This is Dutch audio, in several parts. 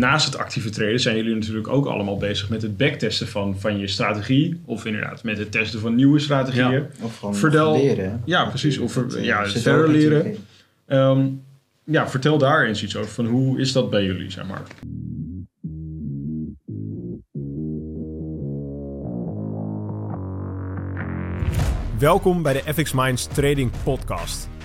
naast het actieve traden zijn jullie natuurlijk ook allemaal bezig met het backtesten van, van je strategie. Of inderdaad met het testen van nieuwe strategieën. Ja. Of gewoon Verdel- leren. Ja, precies. Of eh, ja, zit het er verder leren. Ehm, ja, vertel daar eens iets over. Van hoe is dat bij jullie, zeg maar? Welkom bij de FX Minds Trading Podcast.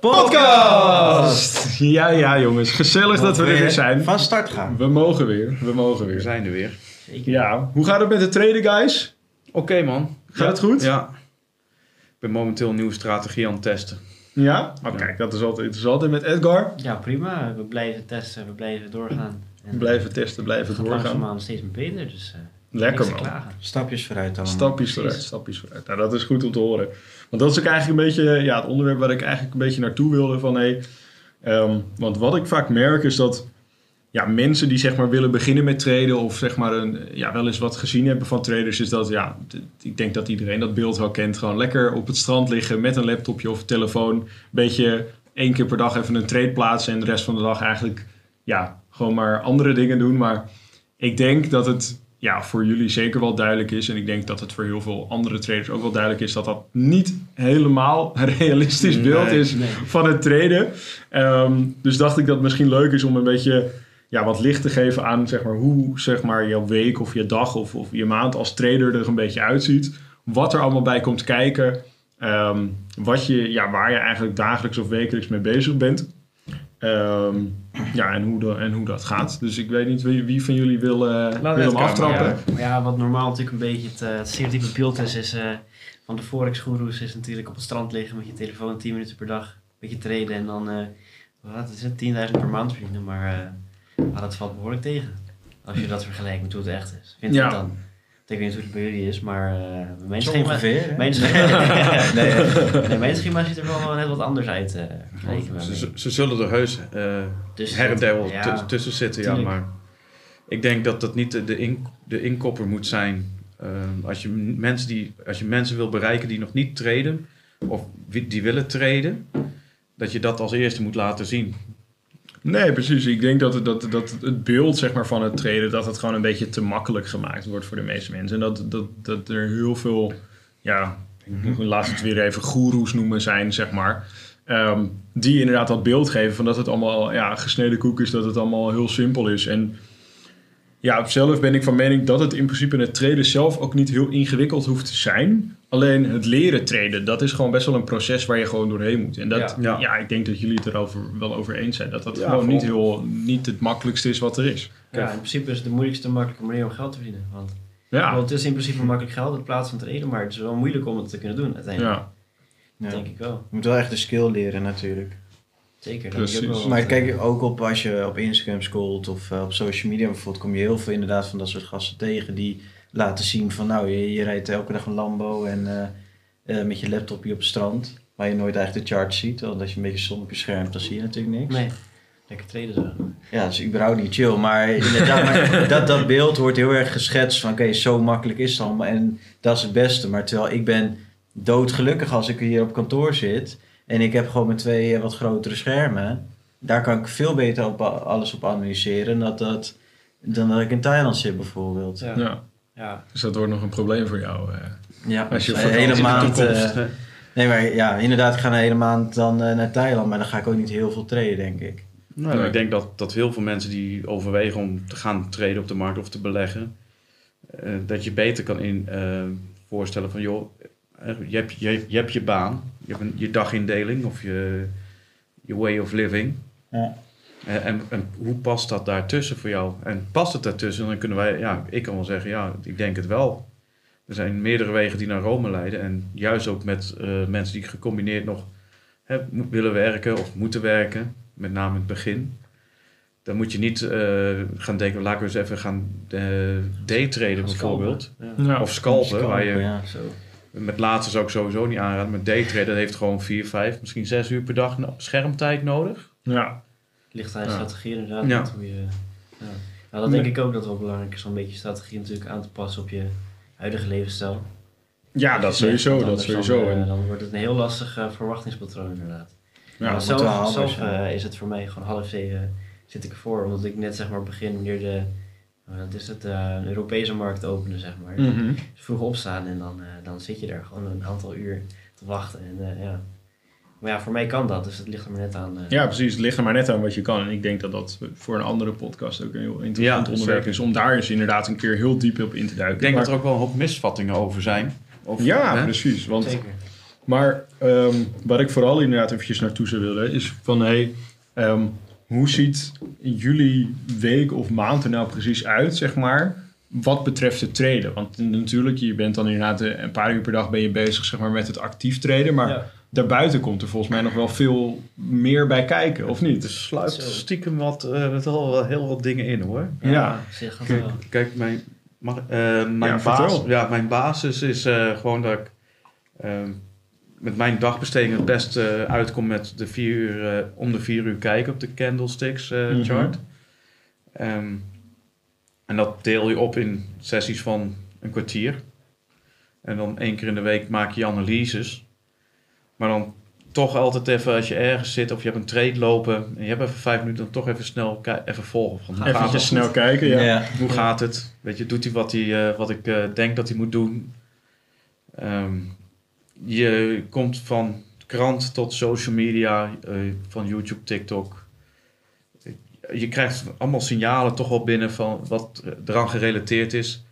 podcast! Ja, ja, jongens. Gezellig dat we er weer zijn. Van start gaan. We mogen weer. We mogen We weer. zijn er weer. Ja, hoe gaat het met de traden, guys? Oké man. Gaat het goed? Ja. Ik ben momenteel een nieuwe strategie aan het testen. Ja? Oh, kijk, dat is altijd interessant. En met Edgar? Ja, prima. We blijven testen, we blijven doorgaan. En Blijven testen, blijven het gaat doorgaan. langzaamaan steeds meer beter, dus eh Lekker, man. Stapjes vooruit allemaal. Stapjes vooruit, stapjes vooruit. Nou, dat is goed om te horen. Want dat is ook eigenlijk een beetje ja, het onderwerp waar ik eigenlijk een beetje naartoe wilde. Van, hey, ehm, want wat ik vaak merk is dat ja, mensen die zeg maar willen beginnen met traden... of zeg maar een, ja, wel eens wat gezien hebben van traders... is dat, ja, ik denk dat iedereen dat beeld wel kent. Gewoon lekker op het strand liggen met een laptopje of telefoon. Een beetje één keer per dag even een trade plaatsen... en de rest van de dag eigenlijk ja, gewoon maar andere dingen doen. Maar ik denk dat het ja, voor jullie zeker wel duidelijk is. En ik denk dat het voor heel veel andere traders ook wel duidelijk is dat dat niet helemaal een realistisch beeld Nee. is van het traden. Ehm, dus dacht ik dat het misschien leuk is om een beetje ja, wat licht te geven aan zeg maar, hoe zeg maar, jouw week of je dag of, of je maand als trader er een beetje uitziet. Wat er allemaal bij komt kijken. Ehm, wat je, ja, waar je eigenlijk dagelijks of wekelijks mee bezig bent. Ehm, ja, en hoe, de, en hoe dat gaat. Dus ik weet niet wie, wie van jullie wil, eh, wil hem aftrappen. maar, Ja, maar ja, wat normaal natuurlijk een beetje het, uh, het stereotype beeld is, is eh, van de forex-goeroes is natuurlijk op het strand liggen met je telefoon 10 minuten per dag, een beetje traden en dan, wat is het, 10.000 per maand verdienen, maar eh, ah, dat valt behoorlijk tegen. Als je dat vergelijkt met hoe het echt is. Vind je Ja. dat dan? Ik weet niet hoe het bij jullie is, maar eh mijn ongeveer. Mijn Nee, nee, mijn schema ziet er wel net wat anders uit. met Ze, mij. ze- ze zullen er heus Dus her en der wel ja, tu- tussen zitten, ja, maar ik denk dat dat niet de, in, de inkopper moet zijn. Eh, als, je mensen die, als je mensen wil bereiken die nog niet treden, of die willen treden, dat je dat als eerste moet laten zien. Nee, precies. Ik denk dat, het- dat, dat het beeld zeg maar, van het traden... dat het gewoon een beetje te makkelijk gemaakt wordt voor de meeste mensen. En dat, dat, dat er heel veel... Ja, ik laat het weer even goeroes noemen zijn, zeg maar... ehm, die inderdaad dat beeld geven van dat het allemaal ja, gesneden koek is... dat het allemaal heel simpel is. En ja, op zelf ben ik van mening dat het in principe het traden zelf... ook niet heel ingewikkeld hoeft te zijn... Alleen het leren traden, dat is gewoon best wel een proces waar je gewoon doorheen moet. En dat, ja, Ja. ik denk dat jullie het erover wel over eens zijn. Dat dat Ja, gewoon niet, heel, niet het makkelijkste is wat er is. Ja, in principe is het de moeilijkste makkelijke manier om geld te verdienen. Want het is in principe makkelijk geld in plaats van traden, maar het is wel moeilijk om het te kunnen doen uiteindelijk. ja. Ja. Denk ik wel. Je moet wel echt de skill leren natuurlijk. Zeker. Precies. wel Maar kijk, eh, ook op als je op Instagram scrolt of eh, op social media bijvoorbeeld, kom je heel veel inderdaad van dat soort gasten tegen die laten zien van nou, je, je rijdt elke dag een Lambo en eh, eh, met je laptopje op het strand, waar je nooit eigenlijk de charts ziet. Want als je een beetje zon op je scherm, dan zie je natuurlijk niks. Nee, lekker traden zo. Ja, dat is überhaupt niet chill. Maar inderdaad, maar dat, dat beeld wordt heel erg geschetst van oké, zo makkelijk is het allemaal en dat is het beste. Maar terwijl ik ben doodgelukkig als ik hier op kantoor zit en ik heb gewoon mijn twee eh, wat grotere schermen. Daar kan ik veel beter op, alles op analyseren dan dat, dan dat ik in Thailand zit bijvoorbeeld. Ja. ja. ja. Dus dat wordt nog een probleem voor jou. eh. Ja, Als je een hele maand. Eh, nee, maar ja, inderdaad, ik ga een hele maand dan eh, naar Thailand, maar dan ga ik ook niet heel veel traden, denk ik. Nou, Nee. Ik denk dat, dat heel veel mensen die overwegen om te gaan traden op de markt of te beleggen, eh, dat je beter kan in, eh, voorstellen van joh, eh, je, hebt, je, je hebt je baan, je hebt een, je dagindeling of je, je way of living. Ja. Eh, en, en hoe past dat daartussen voor jou? En past het daartussen? Dan kunnen wij, ja, ik kan wel zeggen, ja, ik denk het wel. Er zijn meerdere wegen die naar Rome leiden. En juist ook met eh, mensen die gecombineerd nog hè, willen werken of moeten werken, met name in het begin. Dan moet je niet eh, gaan denken, laten we eens even gaan eh daytraden bijvoorbeeld. scalpen. Ja. Ja. Of scalpen, waar je Ja. Zo. Met laatste zou ik sowieso niet aanraden. Met daytraden dat heeft gewoon 4, 5, misschien 6 uur per dag schermtijd nodig. Ja, Ligt aan je Ja. strategie inderdaad. Ja. Hoe je, ja. Nou, dat denk ik ook dat het wel belangrijk is om een beetje strategie natuurlijk aan te passen op je huidige levensstijl. ja dat sowieso. Dat sowieso. Dan, eh, En, dan wordt het een heel lastig eh, verwachtingspatroon inderdaad. ja, Maar zelf, eh, is het voor mij gewoon half zeven zit ik ervoor. Omdat ik net zeg maar begin wanneer de, uh, wat is het, eh, een Europese markt openen zeg maar. Mhm. Dus vroeg opstaan en dan, eh, dan zit je daar gewoon een aantal uur te wachten. En, eh, ja. Maar ja, voor mij kan dat, dus het ligt er maar net aan. Ja, precies. Het ligt er maar net aan wat je kan. En ik denk dat dat voor een andere podcast ook een heel interessant Ja, onderwerp zeker. is. Om daar eens inderdaad een keer heel diep op in te duiken. Ik denk Maar- dat er ook wel een hoop misvattingen over zijn. Of, Ja, hè? precies. Want, Zeker. maar ehm, waar ik vooral inderdaad eventjes naartoe zou willen... is van, hey, ehm, hoe ziet jullie week of maand er nou precies uit, zeg maar... Wat betreft het traden. Want natuurlijk, je bent dan inderdaad eh, een paar uur per dag ben je bezig zeg maar, met het actief traden. Maar Ja. daarbuiten komt er volgens mij nog wel veel meer bij kijken, of niet? Er sluit stiekem wat, eh, met wel, wel heel wat dingen in hoor. Ja. zeg het Kijk, wel. Kijk, mijn, mag, eh, mijn, Ja, vertel. ja, mijn basis is eh, gewoon dat ik eh, met mijn dagbesteding het best eh, uitkom met de vier uur, eh, om de vier uur kijken op de candlesticks eh, Mhm. chart. Ehm, en dat deel je op in sessies van een kwartier. En dan één keer in de week maak je analyses. Maar dan toch altijd even als je ergens zit of je hebt een trade lopen en je hebt even vijf minuten, dan toch even snel ki- even volgen. Van, hoe gaat Even het? snel kijken, ja. Ja. Hoe gaat het? Weet je, doet hij wat, hij, eh, wat ik eh, denk dat hij moet doen? Ehm, je komt van krant tot social media, eh, van YouTube, TikTok. Je krijgt allemaal signalen toch wel binnen van wat eraan gerelateerd is.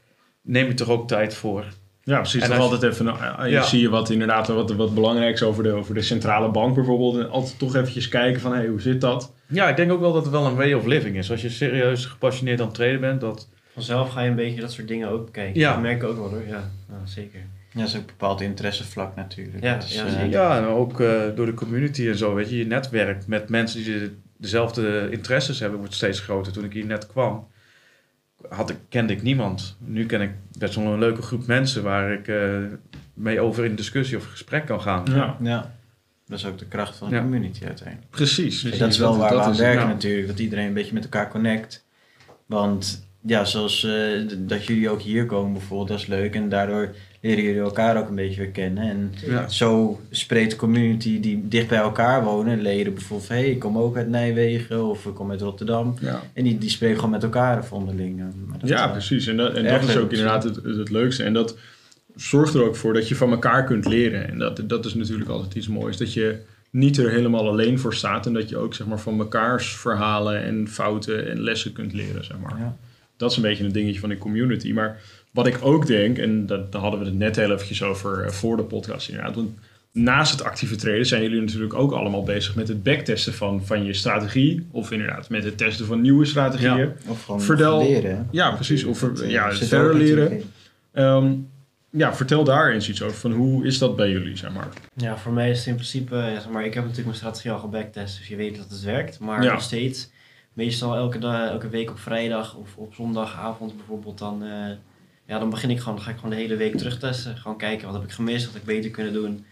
Neem je toch ook tijd voor. Ja, precies. En toch je- altijd even, nou, eh, Ja. zie je wat inderdaad wat, wat belangrijks over de, over de centrale bank bijvoorbeeld. En altijd toch eventjes kijken van, hé, hoe zit dat? Ja, ik denk ook wel dat het wel een way of living is. Als je serieus gepassioneerd aan het traden bent, dat... Vanzelf ga je een beetje dat soort dingen ook bekijken. Ja. Dat merk ik ook wel hoor, ja, ja zeker. Ja, dat is ook een bepaald interessevlak natuurlijk. Ja, is, ja, eh. Ja, en ook eh, door de community en zo, weet je, je netwerk met mensen die de- dezelfde interesses hebben, wordt steeds groter. Toen ik hier net kwam, had ik, kende ik niemand. Nu ken ik best wel een leuke groep mensen waar ik eh, mee over in discussie of gesprek kan gaan. Ja, ja. Dat is ook de kracht van de Ja. community uiteindelijk. precies. Dus dat is wel waar we aan is- werken ja. natuurlijk. Dat iedereen een beetje met elkaar connect. Want ja, zoals eh, dat jullie ook hier komen bijvoorbeeld, dat is leuk. En daardoor leren jullie elkaar ook een beetje weer kennen. En Ja. zo spreekt de community die dicht bij elkaar wonen. Leden bijvoorbeeld hé, ik kom ook uit Nijmegen of ik kom uit Rotterdam. Ja. En die, die spreken gewoon met elkaar of onderling. Dat, Ja, eh, precies. En dat, en dat is ook inderdaad het, het leukste. En dat zorgt er ook voor dat je van elkaar kunt leren. En dat, dat is natuurlijk altijd iets moois. Dat je niet er helemaal alleen voor staat. En dat je ook zeg maar, van mekaars verhalen en fouten en lessen kunt leren. Zeg maar. Ja. Dat is een beetje een dingetje van de community. Maar wat ik ook denk, en dat, daar hadden we het net heel eventjes over eh, voor de podcast inderdaad. Want naast het actieve traden zijn jullie natuurlijk ook allemaal bezig met het backtesten van, van je strategie. Of inderdaad met het testen van nieuwe strategieën. Of gewoon Vertel- leren. Ja, precies. Of ver- eh, ja, zit er verder leren. Ehm, ja, vertel daar eens iets over. Van hoe is dat bij jullie, zeg maar? Ja, voor mij is het in principe, ja, zeg maar, ik heb natuurlijk mijn strategie al gebacktest, dus je weet dat het werkt. Maar Ja. nog steeds, meestal elke, dag, elke week op vrijdag of op zondagavond bijvoorbeeld, dan, eh, ja, dan begin ik gewoon, dan ga ik gewoon de hele week terugtesten. Gewoon kijken, wat heb ik gemist, wat ik beter kunnen doen.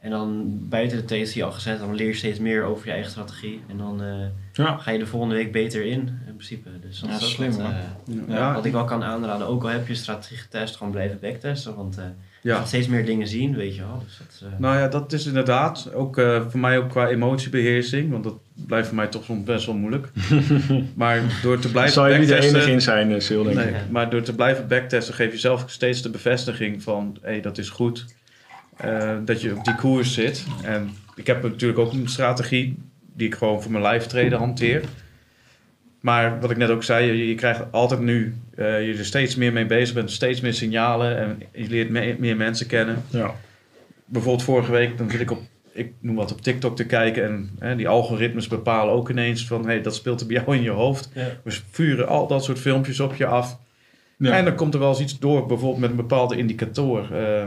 En dan buiten de test die je al gezet, dan leer je steeds meer over je eigen strategie. En dan eh, Ja, ga je de volgende week beter in, in principe. Dus dat Ja, is slim, wat, eh, Ja, wat ik wel kan aanraden. Ook al heb je strategie getest, gewoon blijven backtesten. Want eh, je gaat steeds meer dingen zien, weet je wel. Dus dat, eh, Nou ja, dat is inderdaad ook eh, voor mij ook qua emotiebeheersing, want dat blijft voor mij toch soms best wel moeilijk. maar door te blijven zal je niet de enige in zijn, eh, Sil, denk. Nee, maar door te blijven backtesten geef je zelf steeds de bevestiging van hé, dat is goed. eh, dat je op die koers zit. En ik heb natuurlijk ook een strategie die ik gewoon voor mijn live traden hanteer. Maar wat ik net ook zei, je, je krijgt altijd nu, eh, je er steeds meer mee bezig bent, steeds meer signalen en je leert me- meer mensen kennen. Ja. Bijvoorbeeld vorige week, dan zit ik op, ik noem wat op TikTok te kijken en hè, die algoritmes bepalen ook ineens van, hé, hey, dat speelt er bij jou in je hoofd. ja. We vuren al dat soort filmpjes op je af. Ja. En dan komt er wel eens iets door, bijvoorbeeld met een bepaalde indicator. eh,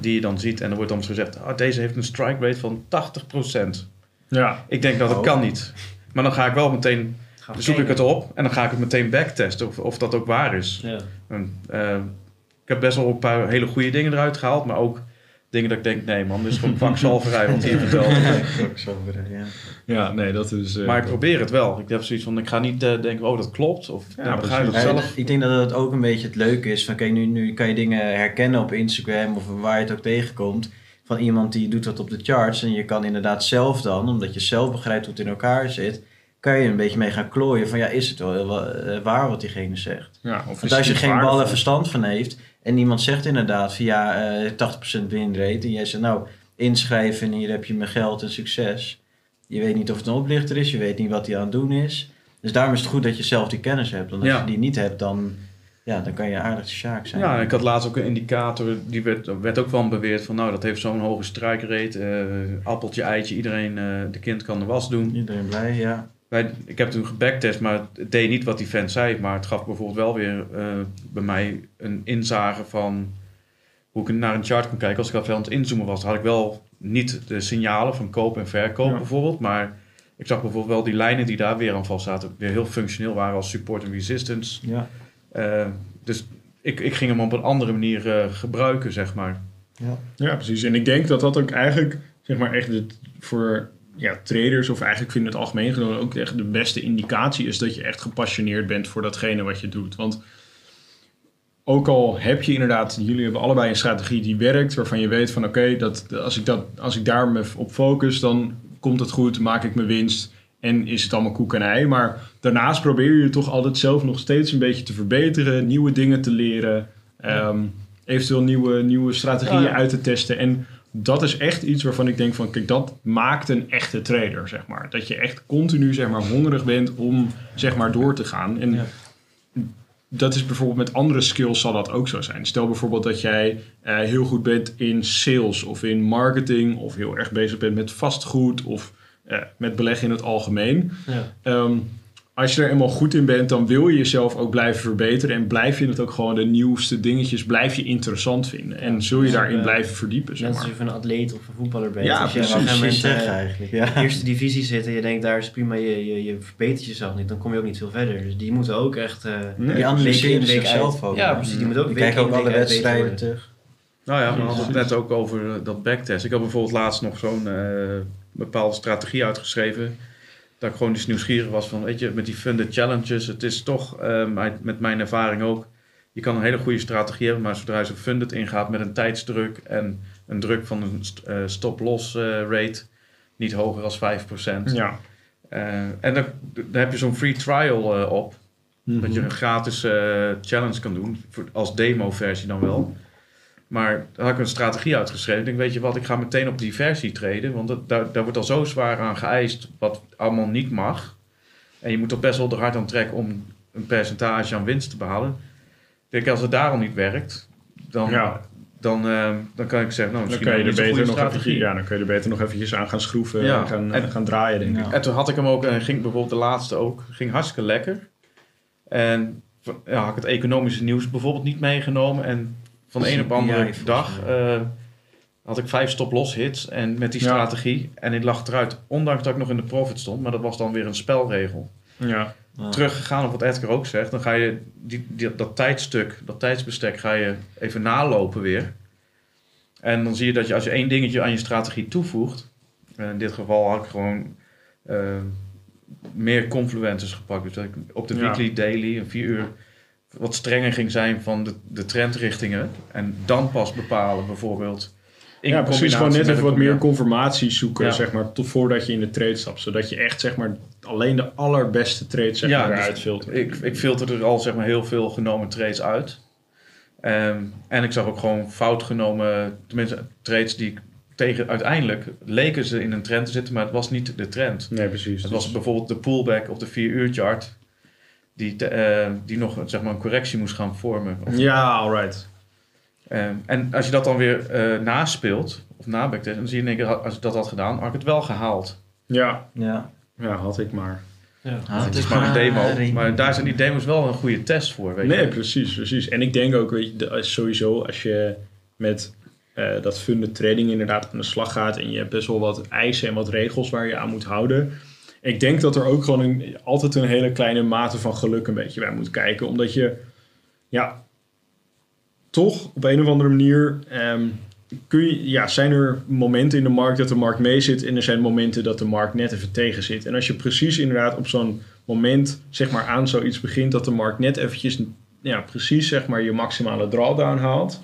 die je dan ziet. En er wordt dan gezegd, ah, deze heeft een strike rate van 80%. ja. Ik denk dat het Oh. kan niet. Maar dan ga ik wel meteen, we zoek ik het op. En dan ga ik het meteen backtesten of, of dat ook waar is. Ja. En, eh, ik heb best wel een paar hele goede dingen eruit gehaald, maar ook dingen dat ik denk, nee man, dit is gewoon kwakzalverij wat hier vertelt. ja. Ja, nee, dat is... eh, Maar ik probeer het wel. Ik heb zoiets van, ik ga niet eh, denken, oh dat klopt. Of Ja, ja, dan ga je dat precies. Ja, zelf. ik denk dat het ook een beetje het leuke is. Van, kijk, nu, nu kan je dingen herkennen op Instagram of waar je het ook tegenkomt. Van iemand die doet dat op de charts. En je kan inderdaad zelf dan, omdat je zelf begrijpt hoe het in elkaar zit, kan je een beetje mee gaan klooien. Van ja, is het wel eh, waar wat diegene zegt? ja, of is Want als je het geen ballen verstand van heeft en iemand zegt inderdaad via eh 80% winrate en jij zegt nou inschrijven en hier heb je mijn geld en succes. Je weet niet of het een oplichter is, je weet niet wat hij aan het doen is. Dus daarom is het goed dat je zelf die kennis hebt. Want als Ja. je die niet hebt, dan, ja, dan kan je aardig sjaak zijn. Ja, ik had laatst ook een indicator, die werd, werd ook van beweerd van, nou dat heeft zo'n hoge strike rate. eh, appeltje, eitje, iedereen, eh, de kind kan de was doen. Iedereen blij, ja. Wij, ik heb toen gebacktest, maar het deed niet wat die vent zei. Maar het gaf bijvoorbeeld wel weer eh, bij mij een inzage van hoe ik naar een chart kon kijken. Als ik even aan het inzoomen was, had ik wel niet de signalen van koop en verkoop Ja. bijvoorbeeld. Maar ik zag bijvoorbeeld wel die lijnen die daar weer aan vast zaten, weer heel functioneel waren als support en resistance. ja. Eh, dus ik, ik ging hem op een andere manier eh, gebruiken, zeg maar. Ja, precies. En ik denk dat dat ook eigenlijk, zeg maar, echt het, voor ja, traders of eigenlijk vind ik het algemeen genomen ook echt de beste indicatie is dat je echt gepassioneerd bent voor datgene wat je doet. Want ook al heb je inderdaad, jullie hebben allebei een strategie die werkt, waarvan je weet van oké, dat als ik dat als ik daar me op focus, dan komt het goed, maak ik mijn winst en is het allemaal koek en ei. Maar daarnaast probeer je toch altijd zelf nog steeds een beetje te verbeteren, nieuwe dingen te leren, ehm, eventueel nieuwe, nieuwe strategieën ja. uit te testen. En dat is echt iets waarvan ik denk van, kijk, dat maakt een echte trader, zeg maar. Dat je echt continu, zeg maar, hongerig bent om, zeg maar, door te gaan. En Ja. dat is bijvoorbeeld met andere skills zal dat ook zo zijn. Stel bijvoorbeeld dat jij eh, heel goed bent in sales of in marketing of heel erg bezig bent met vastgoed of eh, met beleggen in het algemeen. Ja. Ehm, als je er eenmaal goed in bent, dan wil je jezelf ook blijven verbeteren en blijf je het ook gewoon de nieuwste dingetjes blijf je interessant vinden. En zul je dus, daarin blijven verdiepen, zeg Net als je van een atleet of een voetballer bent. Ja, als je precies. op een zeggen eh, eigenlijk. in Ja. de eerste divisie zit en je denkt daar is prima, je, je, je verbetert jezelf niet, dan kom je ook niet veel verder. Dus die moeten ook echt... eh Nee, Die analyseren week in, week zichzelf ook. Ja, precies. Die moeten ook Die kijken ook alle wedstrijden terug. Nou ja, we hadden het net ook over eh, dat backtest. Ik had bijvoorbeeld laatst nog zo'n eh, bepaalde strategie uitgeschreven. Dat ik gewoon dus nieuwsgierig was van, weet je, met die funded challenges. Het is toch, eh, met mijn ervaring ook, je kan een hele goede strategie hebben, maar zodra je zo funded ingaat met een tijdsdruk en een druk van een st- eh, stop-loss eh, rate, niet hoger dan 5%. Ja. En dan, dan heb je zo'n free trial op. Dat je een gratis challenge kan doen. Voor, als demo-versie dan wel. Maar daar had ik een strategie uitgeschreven. Ik denk, weet je wat, ik ga meteen op die versie treden. Want dat, daar, daar wordt al zo zwaar aan geëist wat allemaal niet mag. En je moet er best wel de hard aan trekken om een percentage aan winst te behalen. Ik denk, als het daar al niet werkt, dan, Ja. dan, eh, dan kan ik zeggen, nou, Dan misschien kun je, er beter nog strategie. eventjes, ja, dan kun je er beter nog eventjes aan gaan schroeven Ja. en gaan, En- gaan draaien, denk ik. Ja. En toen had ik hem ook, en ging bijvoorbeeld de laatste ook, ging hartstikke lekker. En ja, had ik het economische nieuws bijvoorbeeld niet meegenomen. En van de een op de andere dag eh, had ik vijf stop-loss hits en met die Ja. strategie. En ik lag eruit, ondanks dat ik nog in de profit stond. Maar dat was dan weer een spelregel. Ja. Ja. Teruggegaan op wat Edgar ook zegt. Dan ga je die, die, dat tijdstuk, dat tijdsbestek ga je even nalopen weer. En dan zie je dat je als je één dingetje aan je strategie toevoegt. en in dit geval had ik gewoon eh, meer confluencers gepakt. Dus dat ik op de Ja. weekly, daily, een vier uur wat strenger ging zijn van de, de trendrichtingen. En dan pas bepalen bijvoorbeeld. in ja, precies. Gewoon net even wat meer confirmatie zoeken, Ja. zeg maar, tot voordat je in de trade stapt. Zodat je echt, zeg maar, alleen de allerbeste trades, zeg Ja, maar, dus eruit filtert. Ik, ik filterde er al zeg maar heel veel genomen trades uit. Ehm, en ik zag ook gewoon fout genomen, tenminste trades die ik tegen uiteindelijk leken ze in een trend te zitten, maar het was niet de trend. Nee, precies. Het was bijvoorbeeld de pullback op de 4 uur chart die, te- eh, die nog zeg maar, een correctie moest gaan vormen. Of- Ja, alright. Ehm, en als je dat dan weer eh, naspeelt, of nabacktest, dan zie je in één keer, als ik dat had gedaan, had ik het wel gehaald. Ja, Ja. ja, had ik maar. Ja. Ah, het is maar een demo, maar daar zijn die demos wel een goede test voor. Weet Nee, je? precies, precies. En ik denk ook, weet je, sowieso als je met eh, dat funded trading inderdaad aan de slag gaat en je hebt best wel wat eisen en wat regels waar je aan moet houden. Ik denk dat er ook gewoon een, altijd een hele kleine mate van geluk een beetje bij moet kijken. Omdat je, ja, toch op een of andere manier ehm, kun je, ja, zijn er momenten in de markt dat de markt mee zit en er zijn momenten dat de markt net even tegen zit. En als je precies inderdaad op zo'n moment zeg maar aan zoiets begint dat de markt net eventjes ja, precies zeg maar je maximale drawdown haalt,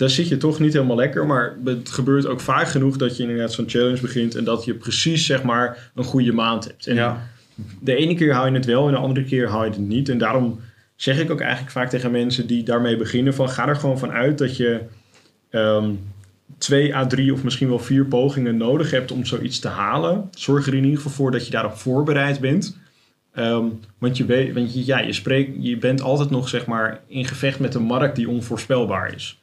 dan zit je toch niet helemaal lekker. Maar het gebeurt ook vaak genoeg dat je inderdaad zo'n challenge begint en dat je precies zeg maar een goede maand hebt. En Ja. de ene keer hou je het wel en de andere keer hou je het niet. En daarom zeg ik ook eigenlijk vaak tegen mensen die daarmee beginnen: van ga er gewoon van uit dat je ehm, twee à drie of misschien wel vier pogingen nodig hebt om zoiets te halen. Zorg er in ieder geval voor dat je daarop voorbereid bent. Ehm, want je, weet, want je, ja, je, spreekt, je bent altijd nog zeg maar, in gevecht met een markt die onvoorspelbaar is.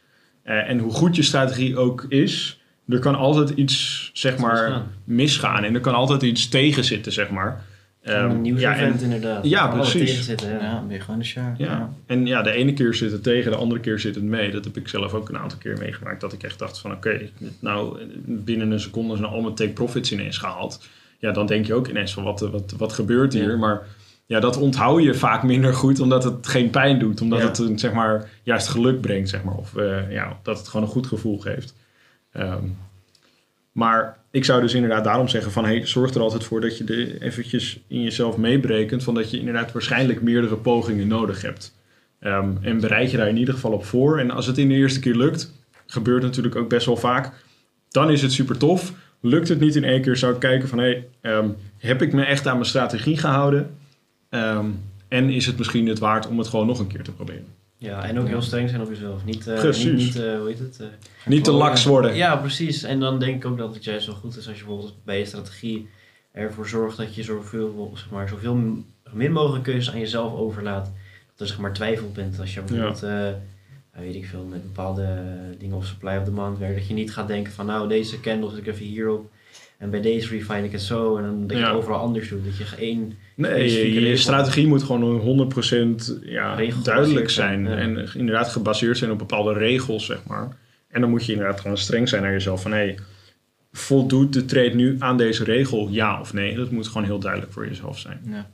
Eh, en hoe goed je strategie ook is, er kan altijd iets zeg maar, misgaan. misgaan. En er kan altijd iets tegen zitten, zeg maar. Ehm, een nieuw ja, en- event inderdaad. Ja, precies. tegenzitten, ja. Ja, gewoon. Ja. En ja, de ene keer zit het tegen, de andere keer zit het mee. Dat heb ik zelf ook een aantal keer meegemaakt. Dat ik echt dacht van oké, nou binnen een seconde zijn al mijn take profits ineens gehaald. Ja, dan denk je ook ineens van wat, wat, wat gebeurt hier? Ja. Maar ja, dat onthoud je vaak minder goed omdat het geen pijn doet. Omdat Ja. het een, zeg maar, juist geluk brengt, zeg maar. Of eh, ja, dat het gewoon een goed gevoel geeft. Ehm, maar ik zou dus inderdaad daarom zeggen van... Hey, zorg er altijd voor dat je de eventjes in jezelf meebrekent... van dat je inderdaad waarschijnlijk meerdere pogingen nodig hebt. Ehm, en bereid je daar in ieder geval op voor. En als het in de eerste keer lukt, gebeurt natuurlijk ook best wel vaak... dan is het super tof. Lukt het niet in één keer, zou ik kijken van... Hey, ehm, heb ik me echt aan mijn strategie gehouden? Ehm, en is het misschien het waard om het gewoon nog een keer te proberen? Ja, en ook heel streng zijn op jezelf. Niet, eh, Precies. niet, niet eh, hoe heet het? eh, Niet te laks worden. Ja, precies. En dan denk ik ook dat het juist wel goed is als je bijvoorbeeld bij je strategie ervoor zorgt dat je zoveel, zeg maar, zoveel min mogelijk keuzes aan jezelf overlaat. Dat er zeg maar twijfel bent als je bijvoorbeeld, ja, weet ik veel, met bepaalde dingen of supply of demand werkt. Dat je niet gaat denken van nou deze candle zet ik even hierop. En bij deze refine ik het zo. En dan dat je Ja. het overal anders doet. Dat je één Nee, je, strategie moet gewoon 100% ja, duidelijk zijn. ja. En inderdaad gebaseerd zijn op bepaalde regels, zeg maar. En dan moet je inderdaad gewoon streng zijn naar jezelf. Van, hé, voldoet de trade nu aan deze regel, ja of nee? Dat moet gewoon heel duidelijk voor jezelf zijn. Ja.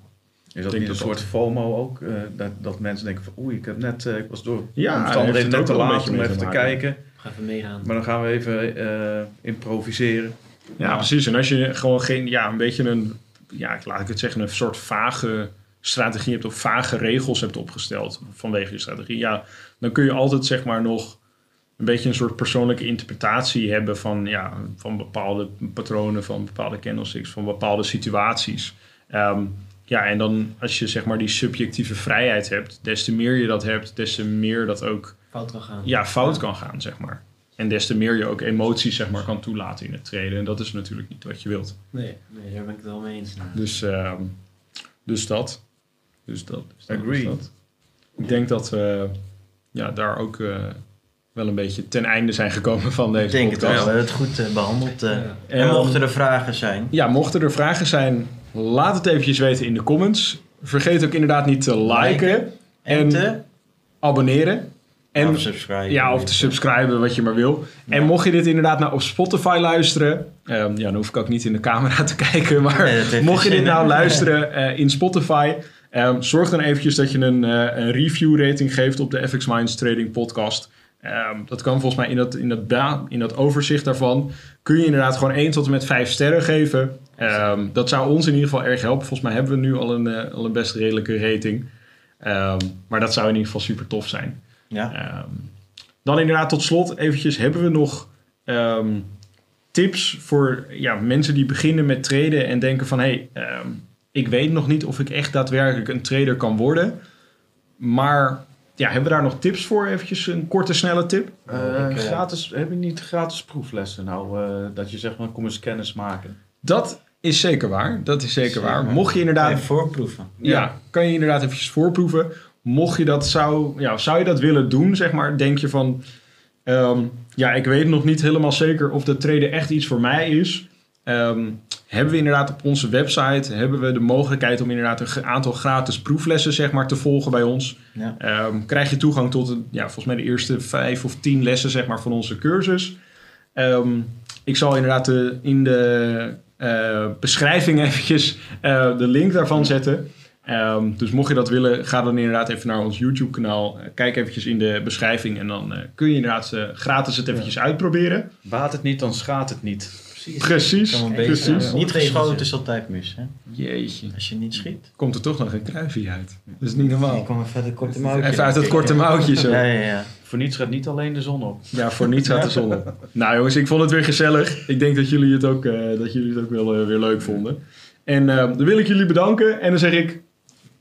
Is dat niet een dat soort FOMO ook? eh, dat, dat mensen denken van oei, ik heb net, eh, ik was door Ja, omstandigheden heeft het net ook te laat beetje om even te kijken. ga even meegaan. Maar dan gaan we even eh, improviseren. Ja, precies. En als je gewoon geen, ja, een beetje een, ja, laat ik het zeggen, een soort vage strategie hebt of vage regels hebt opgesteld vanwege je strategie, ja, dan kun je altijd zeg maar nog een beetje een soort persoonlijke interpretatie hebben van, ja, van bepaalde patronen, van bepaalde candlesticks, van bepaalde situaties. Ehm, ja, en dan als je zeg maar die subjectieve vrijheid hebt, des te meer je dat hebt, des te meer dat ook Fout kan gaan. ja, fout kan gaan, zeg maar. En des te meer je ook emoties zeg maar, kan toelaten in het treden. En dat is natuurlijk niet wat je wilt. Nee, nee, daar ben ik het wel mee eens. Dus, ehm, dus dat. Dus dat. Dus dat, Agree. dus dat. Ik denk dat we ja, daar ook eh, wel een beetje ten einde zijn gekomen van deze Ik denk het podcast. wel. We hebben het goed eh, behandeld. eh. Ja. En mochten er vragen zijn, Ja, mochten er vragen zijn, laat het eventjes weten in de comments. Vergeet ook inderdaad niet te liken, en, en te... abonneren. En of subscribe. Ja, of te subscriben, wat je maar wil. En mocht je dit inderdaad nou op Spotify luisteren... ehm, ja, dan hoef ik ook niet in de camera te kijken. Maar Nee, mocht je dit nou luisteren eh, in Spotify... ehm, zorg dan eventjes dat je een, eh, een review rating geeft op de FX Minds Trading podcast. Ehm, dat kan volgens mij in dat, in, dat ba- in dat overzicht daarvan... kun je inderdaad gewoon 1 tot en met 5 sterren geven. Dat zou ons in ieder geval erg helpen. Volgens mij hebben we nu al een, eh, al een best redelijke rating. Maar dat zou in ieder geval super tof zijn. Ja. Ehm, dan inderdaad tot slot eventjes, hebben we nog ehm, tips voor ja, mensen die beginnen met traden en denken van... hé, hey, ehm, ik weet nog niet of ik echt daadwerkelijk een trader kan worden. Maar ja, hebben we daar nog tips voor? Eventjes een korte, snelle tip? Eh, Ik, eh, gratis, heb je niet gratis proeflessen nou? eh, dat je zegt, maar kom eens kennis maken. Dat is zeker waar. Dat is zeker Zeker. waar. Mocht je inderdaad... Even voorproeven. Ja, kan je inderdaad eventjes voorproeven. Mocht je dat zou, ja, zou je dat willen doen, zeg maar, denk je van, ehm, ja, ik weet nog niet helemaal zeker of de traden echt iets voor mij is. Ehm, hebben we inderdaad op onze website hebben we de mogelijkheid om inderdaad een aantal gratis proeflessen zeg maar, te volgen bij ons. Ja. Ehm, krijg je toegang tot een, ja, volgens mij de eerste vijf of tien lessen zeg maar, van onze cursus. Ik zal inderdaad de, in de eh, beschrijving eventjes eh, de link daarvan zetten. Ehm, dus mocht je dat willen, ga dan inderdaad even naar ons YouTube kanaal. Eh, kijk eventjes in de beschrijving en dan eh, kun je inderdaad eh, gratis het eventjes uitproberen. Baat het niet, dan schaadt het niet. Precies, precies. beetje, Ja. Niet geschoten is altijd mis, hè? Jeetje. Als je niet schiet. Komt er toch nog een kruifje uit. Dat is niet Ik normaal. kom even uit het korte mouwtje. Even uit het ik. korte mouwtje zo. Ja, ja, ja. Voor niets gaat niet alleen de zon op. Ja, voor niets gaat de zon op. Nou jongens, ik vond het weer gezellig. Ik denk dat jullie het ook, eh, dat jullie het ook wel weer leuk vonden. En eh, dan wil ik jullie bedanken. En dan zeg ik